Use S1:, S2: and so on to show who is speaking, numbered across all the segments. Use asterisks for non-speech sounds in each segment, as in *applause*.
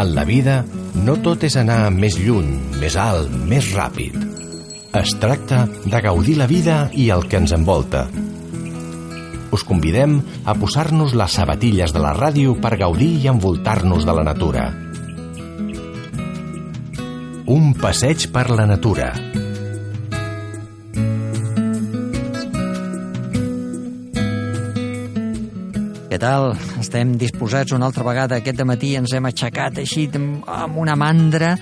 S1: En la vida, no tot és anar més lluny, més alt, més ràpid. Es tracta de gaudir la vida i el que ens envolta. Us convidem a posar-nos les sabatilles de la ràdio per gaudir i envoltar-nos de la natura. Un passeig per la natura.
S2: Tal? Estem disposats una altra vegada. Aquest matí ens hem aixecat així amb una mandra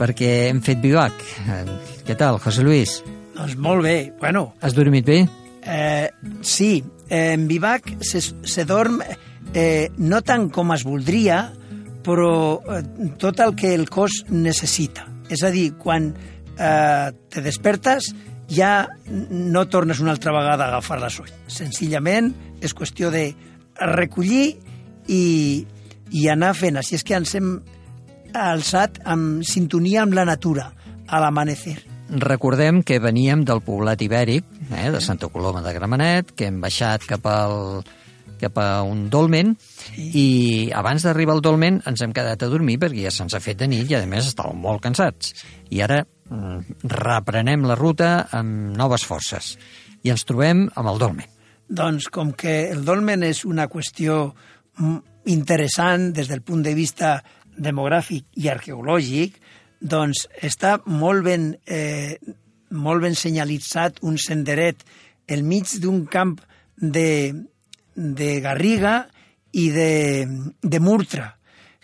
S2: perquè hem fet bivac. Eh, Què tal, José Luis?
S3: Doncs molt bé. Bueno,
S2: Has dormit bé?
S3: eh, sí, eh, en Vivac se, se dorm eh, no tant com es voldria, però eh, tot el que el cos necessita. És a dir, quan eh, te despertes ja no tornes una altra vegada a agafar la son. Senzillament és qüestió de recollir i, i anar fent. Així és que ens hem alçat amb sintonia amb la natura, a l'amanecer.
S2: Recordem que veníem del poblat ibèric, eh, de Santa Coloma de Gramenet, que hem baixat cap al cap a un dolmen i abans d'arribar al dolmen ens hem quedat a dormir perquè ja se'ns ha fet de nit i a més estàvem molt cansats. I ara mm, reprenem la ruta amb noves forces i ens trobem amb el dolmen.
S3: Doncs com que el dolmen és una qüestió mm, interessant des del punt de vista demogràfic i arqueològic, doncs està molt ben, eh, molt ben senyalitzat un senderet al mig d'un camp de, de garriga i de, de murtra,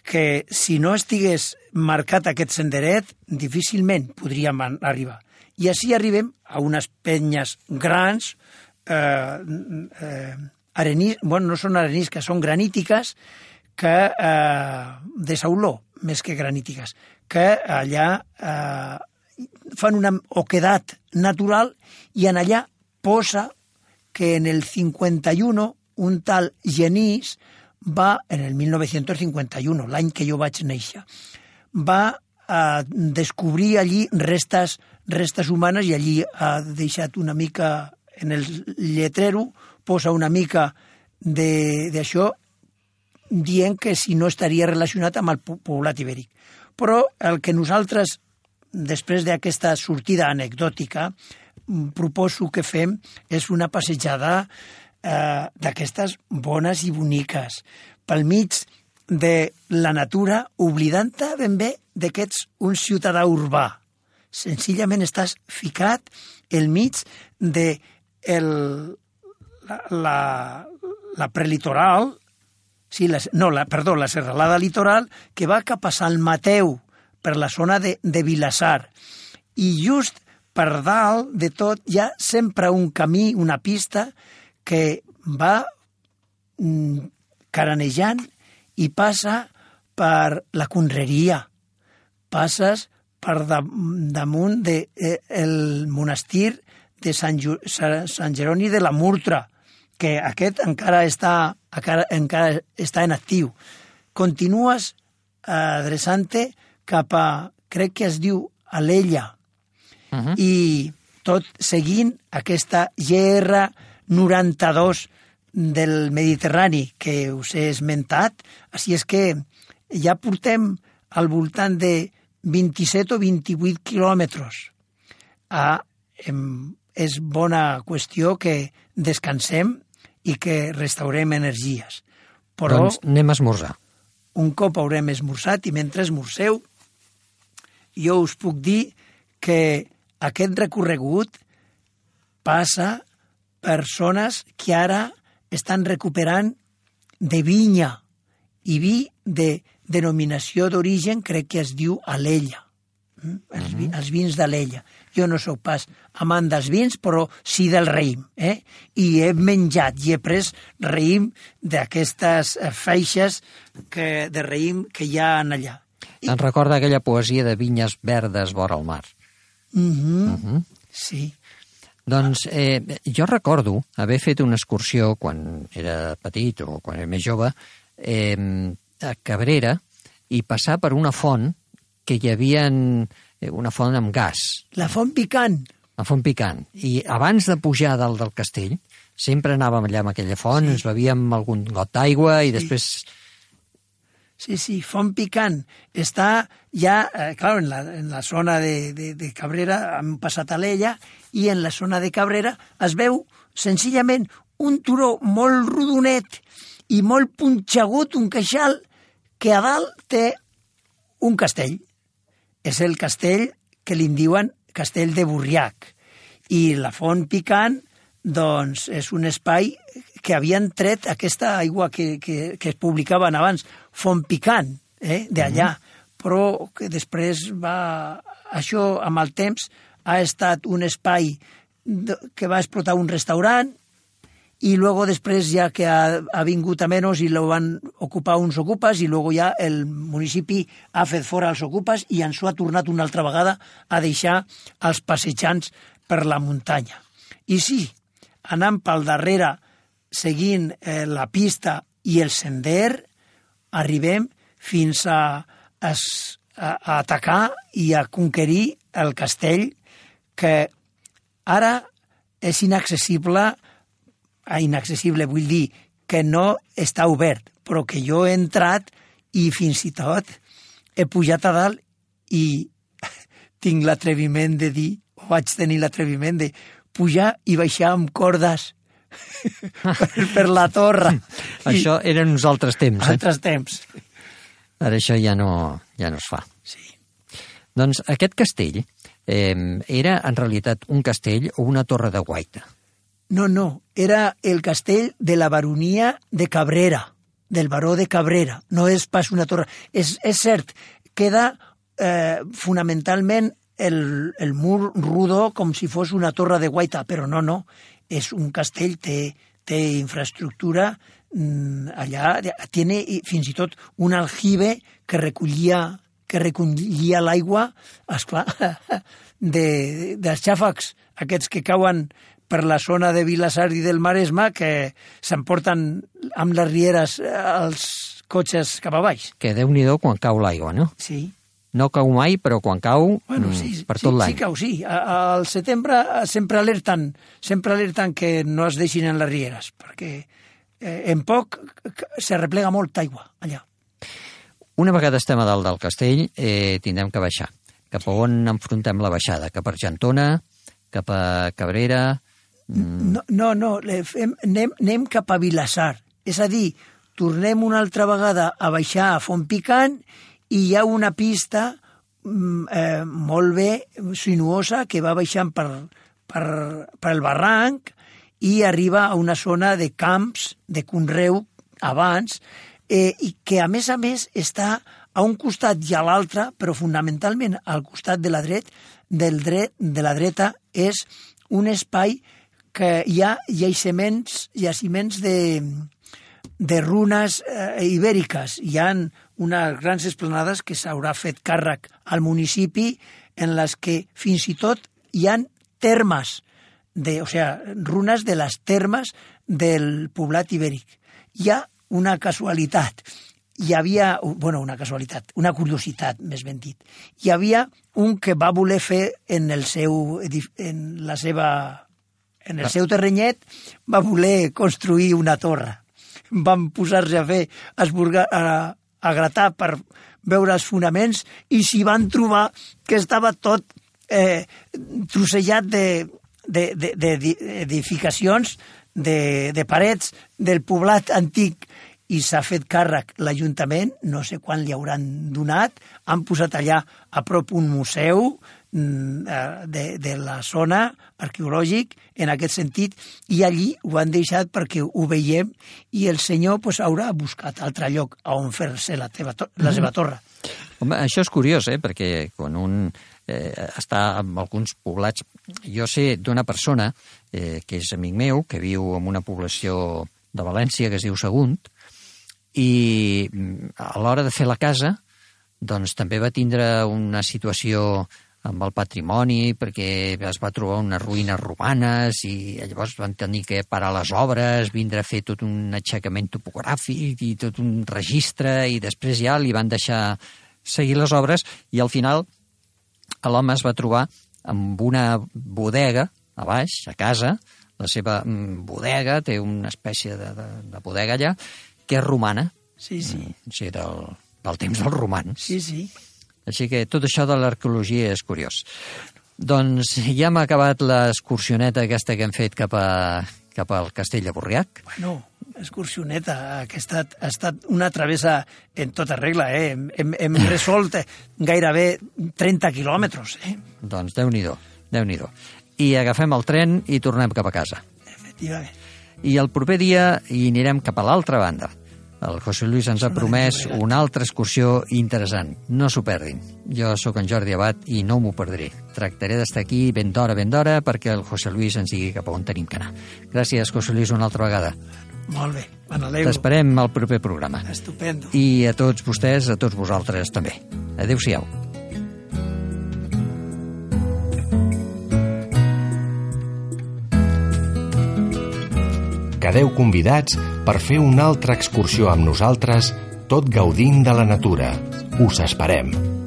S3: que si no estigués marcat aquest senderet, difícilment podríem arribar. I així arribem a unes penyes grans, eh, eh, arenís, bueno, no són arenisques, són granítiques, que, eh, de sauló, més que granítiques, que allà eh, fan una oquedat natural i en allà posa que en el 51 un tal Genís va, en el 1951, l'any que jo vaig néixer, va a descobrir allí restes, restes humanes i allí ha deixat una mica en el lletrero, posa una mica d'això dient que si no estaria relacionat amb el po- poblat ibèric. Però el que nosaltres, després d'aquesta sortida anecdòtica, mm, proposo que fem és una passejada eh, d'aquestes bones i boniques, pel mig de la natura, oblidant-te ben bé de que ets un ciutadà urbà. Senzillament estàs ficat al mig de el, la, la, la prelitoral, Sí, la, no, la, perdó, la serralada litoral que va cap a Sant Mateu, per la zona de, de Vilassar. I just per dalt de tot hi ha sempre un camí, una pista, que va mm, caranejant i passa per la conreria. Passes per da, damunt de, eh, el monestir de Sant, Ju, Sa- Sant Jeroni de la Murtra, que aquest encara està, encara, encara està en actiu. Continues eh, adreçant-te cap a, crec que es diu Alella,
S2: Uh -huh.
S3: i tot seguint aquesta GR92 del Mediterrani que us he esmentat. Així és que ja portem al voltant de 27 o 28 quilòmetres. Ah, em, és bona qüestió que descansem i que restaurem energies. Però
S2: Doncs anem a esmorzar.
S3: un cop haurem esmorzat i mentre esmorzeu jo us puc dir que aquest recorregut passa per zones que ara estan recuperant de vinya i vi de denominació d'origen crec que es diu Alella. Mm? Els, vi, els vins d'Alella. Jo no sóc pas amant dels vins, però sí del raïm. Eh? I he menjat i he pres raïm d'aquestes eh, feixes que, de raïm que hi ha en allà.
S2: Te'n recorda aquella poesia de vinyes verdes vora el mar?
S3: Mm -hmm.
S2: Uh -huh.
S3: Sí.
S2: Doncs eh, jo recordo haver fet una excursió quan era petit o quan era més jove eh, a Cabrera i passar per una font que hi havia eh, una font amb gas,
S3: La font picant.
S2: la font picant. I abans de pujar dalt del castell Sempre anàvem allà amb aquella font, sí. ens bevíem algun got d'aigua i
S3: Sí.
S2: després...
S3: Sí, sí, Font Picant està ja, eh, clar, en la, en la zona de, de, de Cabrera, hem passat a l'Ella, i en la zona de Cabrera es veu senzillament un turó molt rodonet i molt punxegut, un queixal, que a dalt té un castell. És el castell que li en diuen castell de Burriac. I la Font Picant, doncs, és un espai que havien tret aquesta aigua que, que, que es publicaven abans, Font Picant, eh, d'allà, però que després va... Això, amb el temps, ha estat un espai que va explotar un restaurant i luego després ja que ha, ha vingut a menys i lo van ocupar uns ocupes i luego ja el municipi ha fet fora els ocupes i ens ho ha tornat una altra vegada a deixar els passejants per la muntanya. I sí, anant pel darrere, seguint eh, la pista i el sender, arribem fins a, a, a atacar i a conquerir el castell que ara és inaccessible ah, inaccessible, vull dir que no està obert, però que jo he entrat i fins i tot he pujat a dalt i *laughs* tinc l'atreviment de dir, o vaig tenir l'atreviment de pujar i baixar amb cordes *laughs* per, per la torre. *laughs*
S2: Això eren uns altres temps, eh?
S3: altres temps.
S2: Ara això ja no, ja no es fa.
S3: Sí.
S2: Doncs aquest castell eh, era en realitat un castell o una torre de guaita.
S3: No, no, era el castell de la baronia de Cabrera, del baró de Cabrera, no és pas una torre. És, és cert, queda eh, fonamentalment el, el mur rodó com si fos una torre de guaita, però no, no, és un castell, té, té infraestructura mm, allà, i fins i tot un aljibe que recollia que recollia l'aigua, esclar, *laughs* de, dels xàfecs, aquests que cauen per la zona de Vilassar i del Maresme, que s'emporten amb les rieres eh, els cotxes cap a baix.
S2: Que déu nhi quan cau l'aigua, no?
S3: Sí.
S2: No cau mai, però quan cau,
S3: Bueno,
S2: mm,
S3: sí,
S2: per
S3: sí,
S2: tot
S3: sí
S2: l'any.
S3: cau, sí. Al setembre eh, sempre alerten, sempre alerten que no es deixin en les rieres, perquè eh, en poc se replega molta aigua allà.
S2: Una vegada estem a dalt del castell, eh, tindrem que baixar. Cap a on enfrontem la baixada? Cap a Argentona? Cap a Cabrera? Mm,
S3: No, no, no fem, anem, anem cap a Vilassar. És a dir, tornem una altra vegada a baixar a Font Picant i hi ha una pista mm, eh, molt bé sinuosa que va baixant per, per, per el barranc i arriba a una zona de camps de conreu abans eh, i que a més a més està a un costat i a l'altre, però fonamentalment al costat de la dret, del dret, de la dreta és un espai que hi ha jaciments, jaciments de, de runes eh, ibèriques. Hi ha unes grans esplanades que s'haurà fet càrrec al municipi en les que fins i tot hi han termes, de, o sea, runes de les termes del poblat ibèric. Hi ha una casualitat. Hi havia, bueno, una casualitat, una curiositat, més ben dit. Hi havia un que va voler fer en el seu, en la seva, en el seu terrenyet, va voler construir una torre. Van posar-se a fer, esburgar, a, a gratar per veure els fonaments i s'hi van trobar que estava tot eh, trossellat de, de, de, de, de edificacions, de, de parets del poblat antic i s'ha fet càrrec l'Ajuntament, no sé quan li hauran donat, han posat allà a prop un museu de, de la zona arqueològic en aquest sentit i allí ho han deixat perquè ho veiem i el senyor pues, haurà buscat altre lloc on fer-se la, teva, la seva torre.
S2: Home, això és curiós, eh? perquè quan un eh, està en alguns poblats... Jo sé d'una persona eh, que és amic meu, que viu en una població de València que es diu Sagunt, i mm, a l'hora de fer la casa doncs també va tindre una situació amb el patrimoni perquè es va trobar unes ruïnes romanes i llavors van tenir que parar les obres, vindre a fer tot un aixecament topogràfic i tot un registre i després ja li van deixar seguir les obres i al final l'home es va trobar amb una bodega a baix, a casa, la seva mm, bodega, té una espècie de, de, de bodega allà, que és romana,
S3: Sí, sí.
S2: o sigui, del, del temps dels romans.
S3: Sí, sí.
S2: Així que tot això de l'arqueologia és curiós. Doncs ja hem acabat l'excursioneta aquesta que hem fet cap, a, cap al castell de Borriac.
S3: Bueno, excursioneta, que ha estat, ha estat una travessa en tota regla, eh? Hem, hem, hem *laughs* resolt gairebé 30 quilòmetres, eh?
S2: Doncs déu-n'hi-do, déu nhi déu I agafem el tren i tornem cap a casa.
S3: Efectivament.
S2: I el proper dia hi anirem cap a l'altra banda. El José Luis ens ha promès una altra excursió interessant. No s'ho perdin. Jo sóc en Jordi Abad i no m'ho perdré. Tractaré d'estar aquí ben d'hora, ben d'hora, perquè el José Luis ens digui cap a on tenim que anar. Gràcies, José Luis, una altra vegada.
S3: Molt bé, me n'alegro.
S2: T'esperem al proper programa.
S3: Estupendo.
S2: I a tots vostès, a tots vosaltres també. Adéu-siau.
S1: Quedeu convidats per fer una altra excursió amb nosaltres, tot gaudint de la natura. Us esperem.